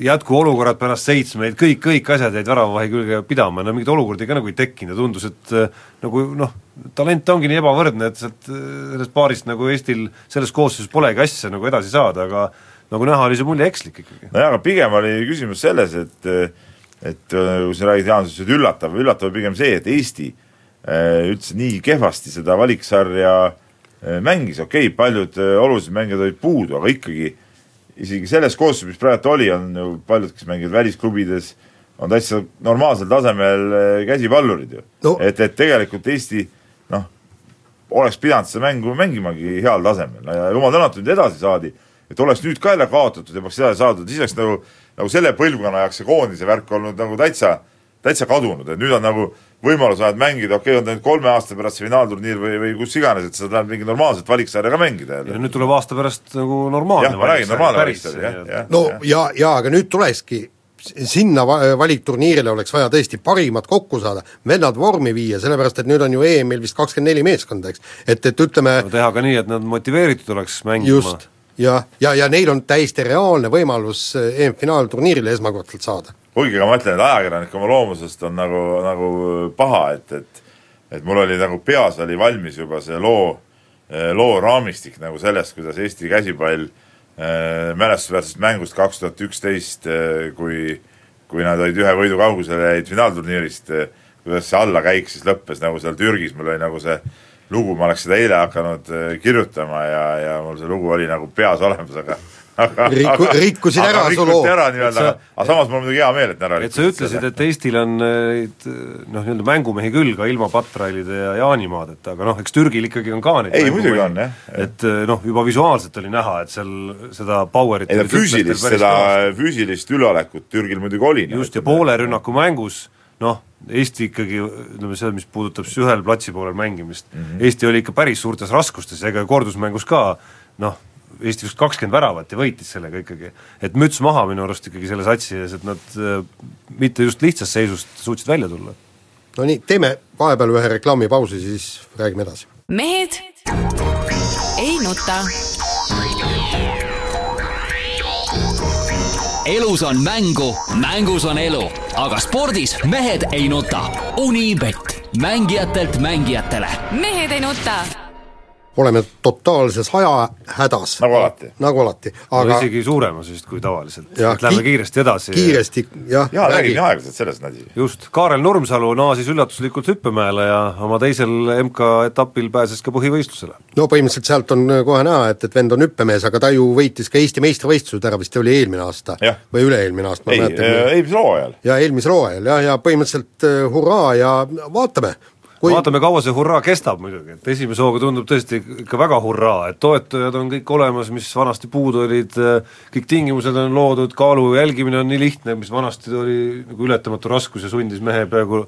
jätkuolukorrad pärast seitsmeid, kõik, kõik asjad jäid väravavahi külge pidama, no mingeid olukordi ka nagu ei tekkinud ja tundus, et äh, nagu noh, talent ongi nii ebavõrdne, et sealt äh, sellest paarist nagu Eestil selles koosseisus polegi asja nagu edasi saada, aga nagu näha, oli see mulje ekslik ikkagi. nojah, aga pigem oli küsimus selles, et et äh, kui sa räägid, Jaan, sa ütlesid üllatav, üllatav pigem see, et Eesti üldse nii kehvasti seda valiksarja mängis, okei okay,, paljud olulised mängijad olid puudu, aga ikkagi isegi selles koosseisus, mis praegu oli, on ju paljud, kes mängivad välisklubides, on täitsa normaalsel tasemel äh, käsipallurid ju. No. et, et tegelikult Eesti noh, oleks pidanud seda mängu mängimagi heal tasemel. Ja jumal tänatud, nüüd edasi saadi, et oleks nüüd ka jälle kaotatud ja peaks edasi saadud, siis oleks nagu, nagu selle põlvkonna jaoks see koondise värk olnud nagu täitsa, täitsa kadunud, et nüüd on nagu võimaluse ainult mängida, okei okay,, on ta nüüd kolme aasta pärast see finaalturniir või, või kus iganes, et sa tahad mingit normaalset valiksarja ka mängida ja jälle. nüüd tuleb aasta pärast nagu normaalne jah, ma räägin, normaalne valiksari, jah, jah. no ja, ja aga nüüd tulekski sinna va- valikturniirile oleks vaja tõesti parimad kokku saada, vennad vormi viia, sellepärast et nüüd on ju EM-il vist kakskümmend neli meeskonda, eks. et, et ütleme teha ka nii, et nad motiveeritud oleks mängima. just, ja, ja, ja neil on täiesti reaalne võimalus eh, EM-finaalturniirile esmakordselt saada. Kuigi ega ma ütlen, et ajakirjanik oma loomusest on nagu, nagu paha, et, et et mul oli nagu peas oli valmis juba see loo, loo raamistik nagu sellest, kuidas Eesti käsipall äh, mälestusväärsest mängust kaks tuhat üksteist, kui kui nad olid ühe võidu kaugusele, jäid finaalturniirist, kuidas see allakäik siis lõppes nagu seal Türgis, mul oli nagu see lugu, ma oleks seda eile hakanud äh, kirjutama ja, ja mul see lugu oli nagu peas olemas, aga Riku- rikkusid ära su loo. ära nii-öelda, sa- aga, samas mul on muidugi hea meel, et ära et sa ütlesid, et Eestil on neid noh, nii-öelda mängumehi küll ka ilma Patrailide ja Jaanimaadeta, aga noh, eks Türgil ikkagi on ka neid Ei, muidugi on, jah. et noh, juba visuaalselt oli näha, et seal seda power'it ei no füüsilist, seda füüsilist üleolekut Türgil muidugi oli. just, ja poole rünnaku mängus noh, Eesti ikkagi, ütleme see, mis puudutab siis ühel platsi poolel mängimist mm. -hmm. Eesti oli ikka päris suurtes raskustes, ega kordusmängus ka noh, Eesti vist kakskümmend väravat ja võitis sellega ikkagi. et müts maha minu arust ikkagi selle satsi ees, et nad äh, mitte just lihtsast seisust suutsid välja tulla. no nii, teeme vahepeal ühe reklaamipausi, siis räägime edasi. mehed ei nuta. elus on mängu, mängus on elu, aga spordis mehed ei nuta. Unibet, mängijatelt mängijatele mehed ei nuta. Oleme totaalses ajahädas. Nagu alati. nagu alati, aga aga isegi suuremas vist kui tavaliselt, et lähme ki- kiiresti edasi. kiiresti, jah, jaa, räägi räägi nii aeglaselt, selles on asi. just, Kaarel Nurmsalu naasis üllatuslikult hüppemäele ja oma teisel MK-etapil pääses ka põhivõistlusele. no põhimõtteliselt sealt on äh, kohe näha, et, et vend on hüppemees, aga ta ju võitis ka Eesti meistrivõistlused ära, vist oli eelmine aasta Jah. või üle-eelmine aasta, ma ei, ei mäleta. eelmisel hooajal. ja eelmisel hooajal jah, ja põhimõtteliselt äh, hurraa ja vaatame, kui vaatame, kaua see hurraa kestab muidugi, et esimese hooga tundub tõesti ikka väga hurraa, et toetajad on kõik olemas, mis vanasti puudu olid, kõik tingimused on loodud, kaalu jälgimine on nii lihtne, mis vanasti oli nagu ületamatu raskus ja sundis mehe peaaegu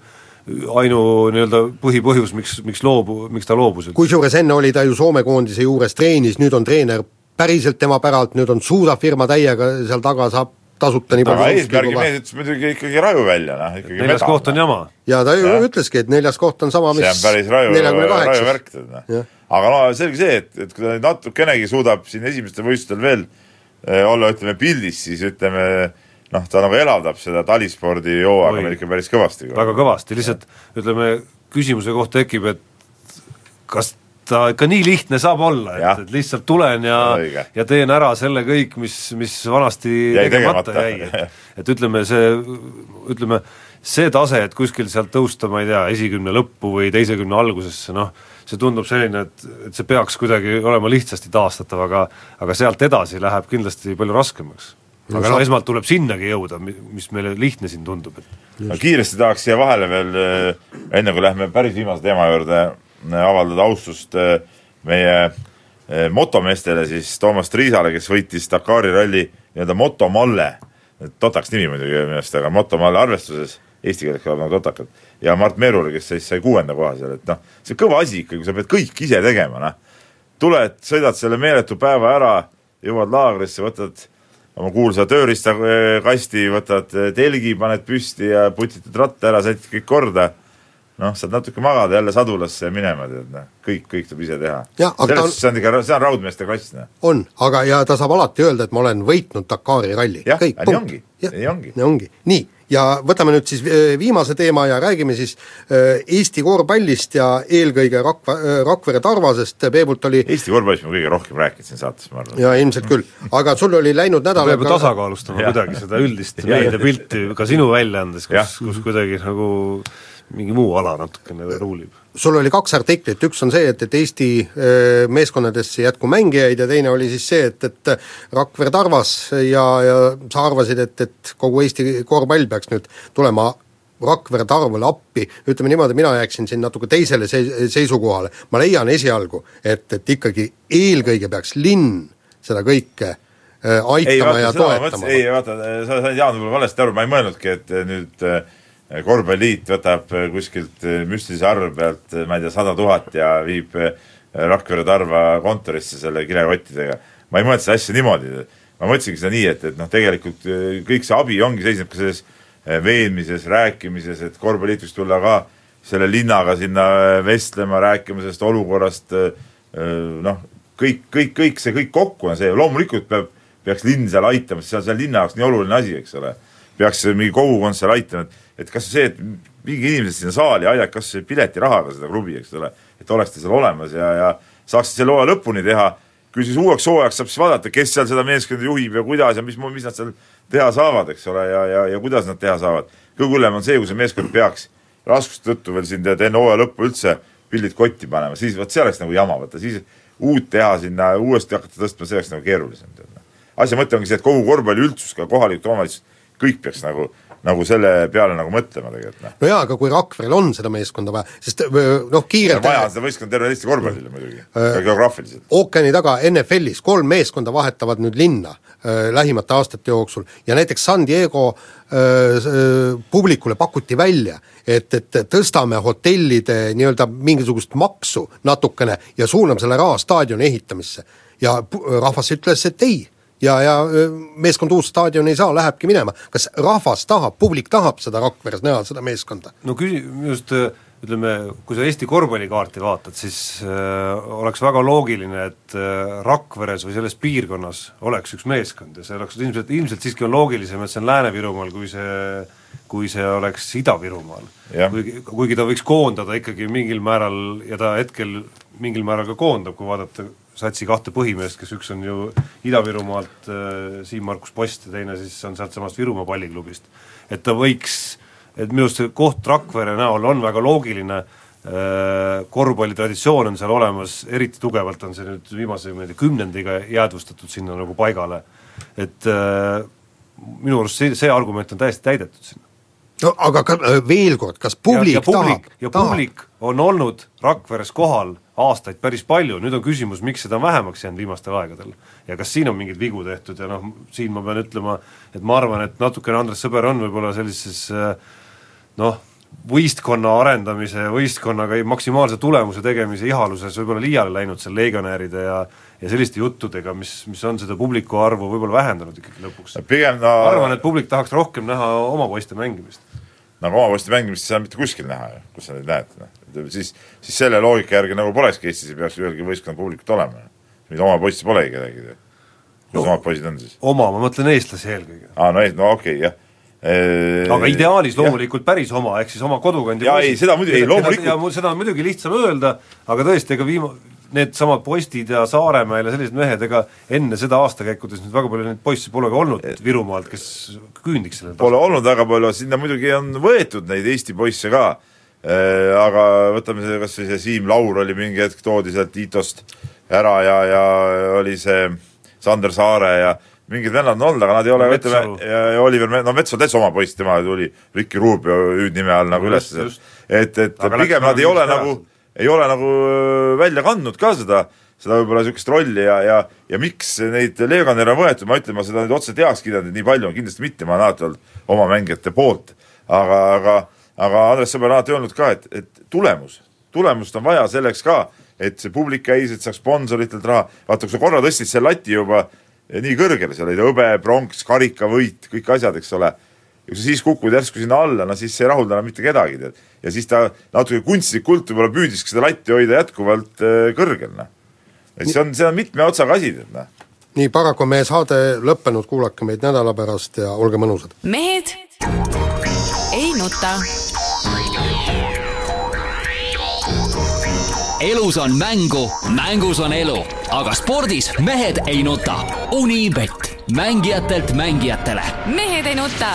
ainu nii-öelda põhipõhjus, miks, miks loobu, miks ta loobus kusjuures enne oli ta ju Soome koondise juures treenis, nüüd on treener päriselt tema päralt, nüüd on Suuda firma täiega seal taga, saab tasuta nii aga palju eesmärgi mees ütles muidugi ikkagi raju välja, noh, ikkagi neljas koht on jama. ja ta ju ütleski, et neljas koht on sama, mis see on päris raju, neljakümne raju kaheksas. värk, tead noh. Aga no selge see, et, et kui ta nüüd natukenegi suudab siin esimestel võistlustel veel eh, olla, ütleme, pildis, siis ütleme noh, ta nagu elavdab seda talispordi hooaega meil ikka päris kõvasti. väga kõvasti, lihtsalt ütleme, küsimuse koht tekib, et kas ta ikka nii lihtne saab olla, et, et lihtsalt tulen ja Õige. ja teen ära selle kõik, mis, mis vanasti Jäi tegemata tegemata. jäi, et et ütleme, see, ütleme, see tase, et kuskil sealt tõusta, ma ei tea, esikümne lõppu või teise kümne algusesse, noh, see tundub selline, et, et see peaks kuidagi olema lihtsasti taastatav, aga aga sealt edasi läheb kindlasti palju raskemaks. aga no esmalt tuleb sinnagi jõuda, mis meile lihtne siin tundub, et ma kiiresti tahaks siia vahele veel, enne kui lähme päris viimase teema juurde, avaldada austust eh, meie eh, motomeestele, siis Toomas Triisale, kes võitis Dakari ralli nii-öelda motomalle, totaks nimi muidugi minu arust, aga motomalle arvestuses, eesti keeles kõlab nagu totakalt, ja Mart Meerule, kes siis sai kuuenda koha seal, et noh, see on kõva asi ikka, kui sa pead kõik ise tegema, noh. tuled, sõidad selle meeletu päeva ära, jõuad laagrisse, võtad oma kuulsa tööriistakasti, võtad telgi, paned püsti ja putitad ratta ära, sätid kõik korda, noh, saad natuke magada jälle sadulasse ja minema, tead noh, kõik, kõik tuleb ise teha. Jah, aga ta selles on- suhtes see on ikka, see on raudmeeste klass, noh. on, aga ja ta saab alati öelda, et ma olen võitnud Dakari ralli. Jah, kõik, nii punkt. ongi, nii ongi. nii ongi, nii, ja võtame nüüd siis äh, viimase teema ja räägime siis äh, Eesti korvpallist ja eelkõige Rakva-, Rakvere Tarvasest, Peebult oli Eesti korvpallist me kõige rohkem rääkinud siin saates, ma arvan. ja ilmselt küll, aga sul oli läinud nädalal peab ju tasakaalustama Jah. kuidagi seda üldist meediapilti ka sinu väljaandes, kus, kus kuidagi nagu mingi muu ala natukene ruulib. sul oli kaks artiklit, üks on see, et, et Eesti öö, meeskondadesse ei jätku mängijaid ja teine oli siis see, et, et Rakvere Tarvas ja, ja sa arvasid, et, et kogu Eesti korvpall peaks nüüd tulema Rakvere Tarvale appi, ütleme niimoodi, mina jääksin siin natuke teisele se-, seisukohale, ma leian esialgu, et, et ikkagi eelkõige peaks linn seda kõike ei aitama vaata, ja toetama. ei vaata, sa said Jaan võib-olla valesti aru, ma ei mõelnudki, et nüüd eh, korvpalliliit võtab äh, kuskilt äh, müstilise arve pealt, äh, ma ei tea, sada tuhat ja viib Rakvere Tarva kontorisse selle kilekottidega. ma ei mõtle seda asja niimoodi, ma mõtlesingi seda nii, et, et noh, tegelikult kõik see abi ongi, seisneb ka selles veenmises, rääkimises, et korvpalliliit võiks tulla ka selle linnaga sinna vestlema, rääkima sellest olukorrast, noh, kõik, kõik, kõik see kõik kokku on see, loomulikult peab, peaks linn seal aitama, sest see on seal linna jaoks nii oluline asi, eks ole. peaks mingi kogukond seal aitama, et, et kas see, et viige inimesed sinna saali, aidake kas või piletirahaga seda klubi, eks ole, et oleks ta seal olemas ja, ja saaks selle hooaja lõpuni teha, küll siis uueks hooajaks saab siis vaadata, kes seal seda meeskonda juhib ja kuidas ja mis, mis nad seal teha saavad, eks ole, ja, ja, ja kuidas nad teha saavad. kõige hullem on see, kui see meeskond peaks raskuste tõttu veel siin tead enne hooaja lõppu üldse pildid kotti panema, siis vot see oleks nagu jama, vaata siis uut teha sinna, uuesti hakata tõstma, see oleks nagu keerulisem. asja mõte ongi see, et kogu korvpalliüldsus, ka kohalikud omavalitsused, kõik peaks nagu nagu selle peale nagu mõtlema tegelikult noh. no jaa, aga kui Rakverel on seda meeskonda vaja, sest noh, kiirelt vaja on seda võistkonda terve Eesti korvpallile muidugi äh,, geograafiliselt. ookeani taga NFL-is kolm meeskonda vahetavad nüüd linna äh, lähimate aastate jooksul ja näiteks San Diego äh, publikule pakuti välja, et, et tõstame hotellide nii-öelda mingisugust maksu natukene ja suuname selle raha staadioni ehitamisse. ja rahvas ütles, et ei ja, ja meeskond uut staadioni ei saa, lähebki minema. kas rahvas tahab, publik tahab seda Rakveres näha, seda meeskonda? no küsi-, just ütleme, kui sa Eesti korvpallikaarti vaatad, siis äh, oleks väga loogiline, et äh, Rakveres või selles piirkonnas oleks üks meeskond ja see oleks ilmselt, ilmselt siiski on loogilisem, et see on Lääne-Virumaal, kui see kui see oleks Ida-Virumaal. kuigi, kuigi ta võiks koondada ikkagi mingil määral ja ta hetkel mingil määral ka koondab, kui vaadata satsi kahte põhimeest, kes üks on ju Ida-Virumaalt äh, Siim-Markus Post ja teine siis on sealtsamast Virumaa palliklubist. et ta võiks, et minu arust see koht Rakvere näol on väga loogiline äh,, korvpallitraditsioon on seal olemas, eriti tugevalt on see nüüd viimase tea, kümnendiga jäädvustatud sinna nagu paigale, et äh, minu arust see, see argument on täiesti täidetud sinna no aga ka, äh, veel kord, kas publik, ja, ja publik tahab? ja publik on olnud Rakveres kohal aastaid päris palju, nüüd on küsimus, miks seda on vähemaks jäänud viimastel aegadel. ja kas siin on mingeid vigu tehtud ja noh, siin ma pean ütlema, et ma arvan, et natukene Andres Sõber on võib-olla sellises noh, võistkonna arendamise ja võistkonnaga maksimaalse tulemuse tegemise ihaluses võib-olla liiale läinud seal legionäride ja ja selliste juttudega, mis, mis on seda publiku arvu võib-olla vähendanud ikkagi lõpuks. pigem no ma arvan, et publik tahaks rohkem näha oma poiste mängimist. no aga oma poiste mängimist ei saa mitte kuskil näha ju, kus sa neid näed, noh siis, siis selle loogika järgi nagu polekski Eestis, ei peaks ühelgi võistkonnal publikut olema. nüüd oma poissi polegi kedagi. kus no, omad poisid on siis? oma, ma mõtlen eestlasi eelkõige. aa, no, no okei okay,, jah aga ideaalis loomulikult ja. päris oma, ehk siis oma kodukandi jaa, ei seda muidugi, ei loomulikult seda on muidugi lihtsam öelda, aga tõesti, ega viima-, needsamad postid ja Saaremäel ja sellised mehed, ega enne seda aastakäikudes nüüd väga palju neid poisse polegi olnud et, Virumaalt, kes küündiks selle Pole olnud väga palju, sinna muidugi on võetud neid Eesti poisse ka. Äh, aga võtame see, kas või see Siim Laur oli mingi hetk, toodi sealt Tiitost ära ja, ja oli see Sander Saare ja mingid vennad on olnud, aga nad ei ole, ütleme, Oliver, no Mets on täitsa oma poiss, tema tuli Ricky Rubio hüüdnime all nagu üles, et, et aga pigem nad ei ole nagu, ei ole nagu välja kandnud ka seda, seda võib-olla niisugust rolli ja, ja ja miks neid legionäre on võetud, ma ütlen, ma seda nüüd otseselt heaks kiidan, et nii palju on, kindlasti mitte, ma olen alati olnud oma mängijate poolt, aga, aga aga Andres Sõber on alati öelnud ka, et, et tulemus, tulemust on vaja selleks ka, et see publik käis, et saaks sponsoritelt raha, vaata kui sa korra tõstsid selle lati juba nii kõrgele, seal oli hõbe, pronks, karikavõit, kõik asjad, eks ole, ja kui sa siis kukud järsku sinna alla, no siis see ei rahulda enam mitte kedagi, tead. ja siis ta natuke kunstlikult võib-olla püüdiski seda latti hoida jätkuvalt äh, kõrgel, noh. et see on, see on mitme otsaga asi, tead, noh. nii, paraku on meie saade lõppenud, kuulake meid nädala pärast ja olge mõnusad. mehed ei nuta elus on mängu, mängus on elu, aga spordis mehed ei nuta. Unibet, mängijatelt mängijatele. mehed ei nuta